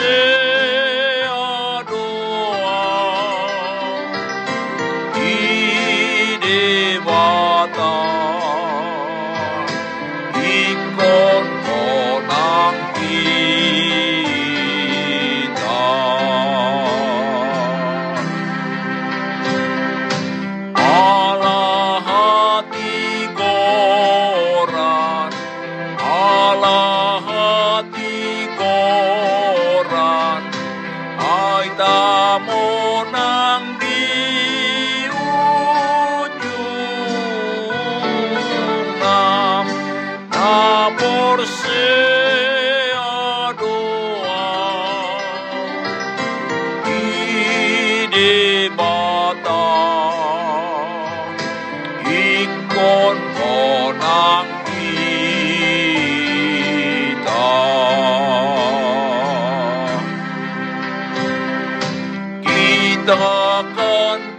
Yeah.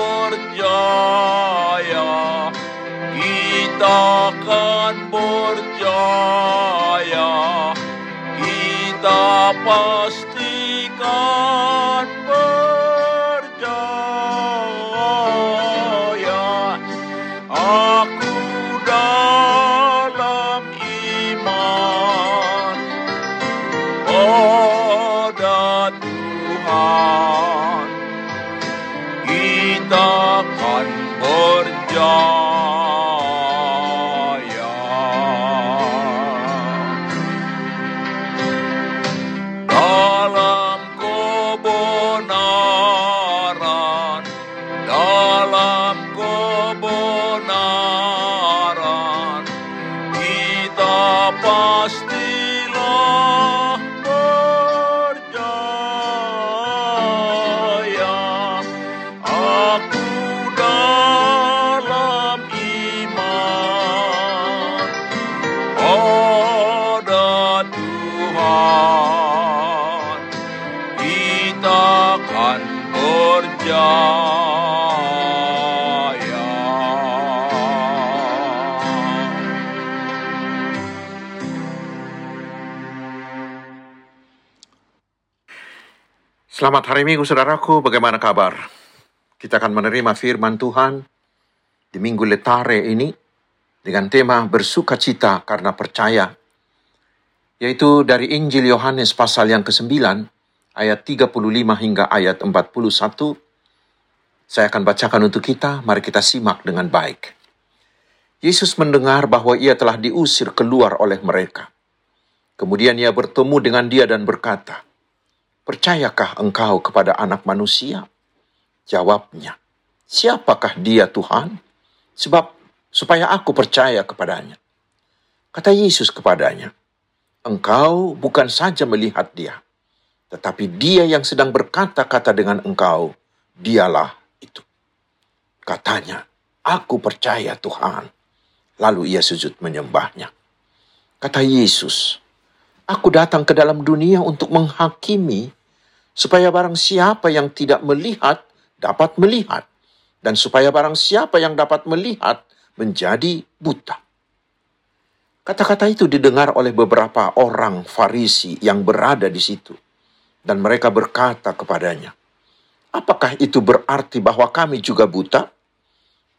Berjaya kita akan berjaya kita pastikan Selamat hari Minggu, saudaraku. Bagaimana kabar? Kita akan menerima firman Tuhan di Minggu Letare ini dengan tema bersuka cita karena percaya, yaitu dari Injil Yohanes pasal yang ke-9, ayat 35 hingga ayat 41. Saya akan bacakan untuk kita, mari kita simak dengan baik. Yesus mendengar bahwa ia telah diusir keluar oleh mereka. Kemudian ia bertemu dengan dia dan berkata, Percayakah engkau kepada anak manusia? Jawabnya, Siapakah dia Tuhan? Sebab supaya aku percaya kepadanya. Kata Yesus kepadanya, Engkau bukan saja melihat dia, tetapi dia yang sedang berkata-kata dengan engkau, dialah itu. Katanya, Aku percaya Tuhan. Lalu ia sujud menyembahnya. Kata Yesus, Aku datang ke dalam dunia untuk menghakimi, supaya barang siapa yang tidak melihat dapat melihat, dan supaya barang siapa yang dapat melihat menjadi buta. Kata-kata itu didengar oleh beberapa orang Farisi yang berada di situ, dan mereka berkata kepadanya, "Apakah itu berarti bahwa kami juga buta?"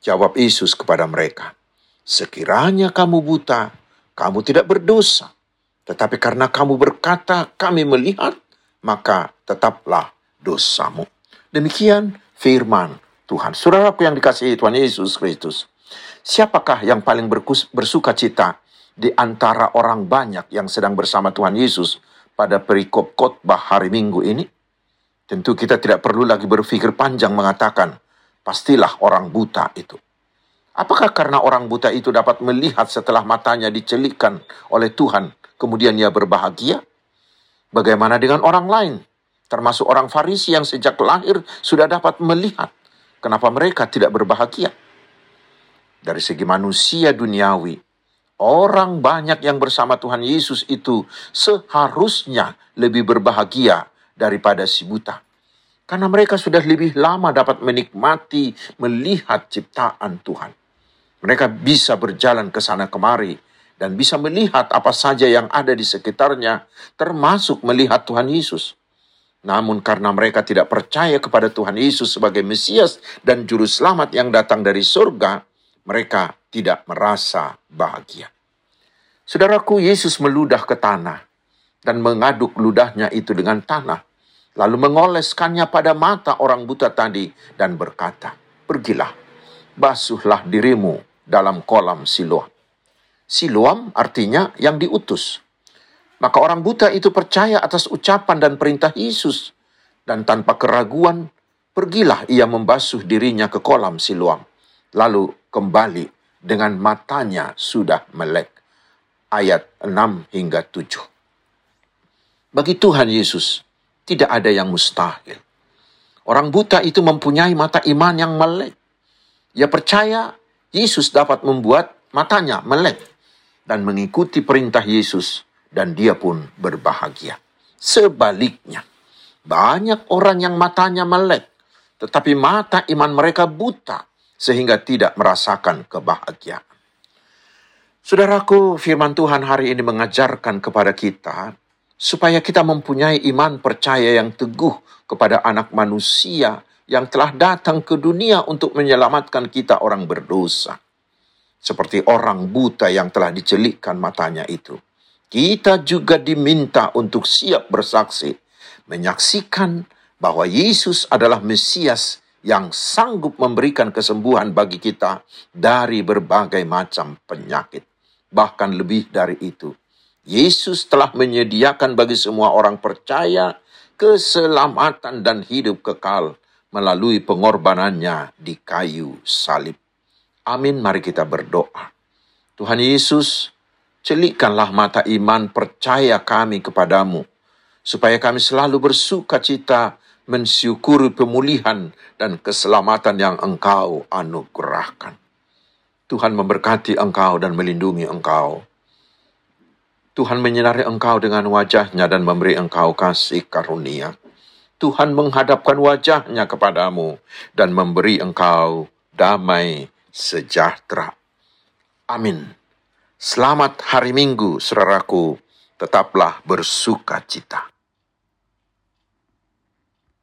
Jawab Yesus kepada mereka, "Sekiranya kamu buta, kamu tidak berdosa. Tetapi karena kamu berkata, kami melihat, maka tetaplah dosamu. Demikian firman Tuhan. Saudaraku yang dikasihi Tuhan Yesus Kristus. Siapakah yang paling bersuka cita di antara orang banyak yang sedang bersama Tuhan Yesus pada perikop khotbah hari Minggu ini? Tentu kita tidak perlu lagi berpikir panjang mengatakan, pastilah orang buta itu. Apakah karena orang buta itu dapat melihat setelah matanya dicelikkan oleh Tuhan, kemudian ia berbahagia? Bagaimana dengan orang lain, termasuk orang Farisi yang sejak lahir sudah dapat melihat? Kenapa mereka tidak berbahagia? Dari segi manusia duniawi, orang banyak yang bersama Tuhan Yesus itu seharusnya lebih berbahagia daripada si buta. Karena mereka sudah lebih lama dapat menikmati, melihat ciptaan Tuhan. Mereka bisa berjalan ke sana kemari dan bisa melihat apa saja yang ada di sekitarnya, termasuk melihat Tuhan Yesus. Namun karena mereka tidak percaya kepada Tuhan Yesus sebagai Mesias dan Juru Selamat yang datang dari surga, mereka tidak merasa bahagia. Saudaraku, Yesus meludah ke tanah dan mengaduk ludahnya itu dengan tanah, lalu mengoleskannya pada mata orang buta tadi dan berkata, Pergilah, basuhlah dirimu dalam kolam Siloam. Siloam artinya yang diutus. Maka orang buta itu percaya atas ucapan dan perintah Yesus. Dan tanpa keraguan, pergilah ia membasuh dirinya ke kolam Siloam. Lalu kembali dengan matanya sudah melek. Ayat 6 hingga 7. Bagi Tuhan Yesus, tidak ada yang mustahil. Orang buta itu mempunyai mata iman yang melek. Ia percaya Yesus dapat membuat matanya melek dan mengikuti perintah Yesus dan dia pun berbahagia. Sebaliknya, banyak orang yang matanya melek, tetapi mata iman mereka buta sehingga tidak merasakan kebahagiaan. Saudaraku, firman Tuhan hari ini mengajarkan kepada kita supaya kita mempunyai iman percaya yang teguh kepada anak manusia yang telah datang ke dunia untuk menyelamatkan kita orang berdosa. Seperti orang buta yang telah dicelikkan matanya itu. Kita juga diminta untuk siap bersaksi, menyaksikan bahwa Yesus adalah Mesias yang sanggup memberikan kesembuhan bagi kita dari berbagai macam penyakit. Bahkan lebih dari itu, Yesus telah menyediakan bagi semua orang percaya keselamatan dan hidup kekal melalui pengorbanannya di kayu salib. Amin, mari kita berdoa. Tuhan Yesus, celikkanlah mata iman percaya kami kepadamu, supaya kami selalu bersuka cita mensyukuri pemulihan dan keselamatan yang engkau anugerahkan. Tuhan memberkati engkau dan melindungi engkau. Tuhan menyinari engkau dengan wajahnya dan memberi engkau kasih karunia. Tuhan menghadapkan wajahnya kepadamu dan memberi engkau damai sejahtera. Amin. Selamat hari Minggu, saudaraku. Tetaplah bersuka cita.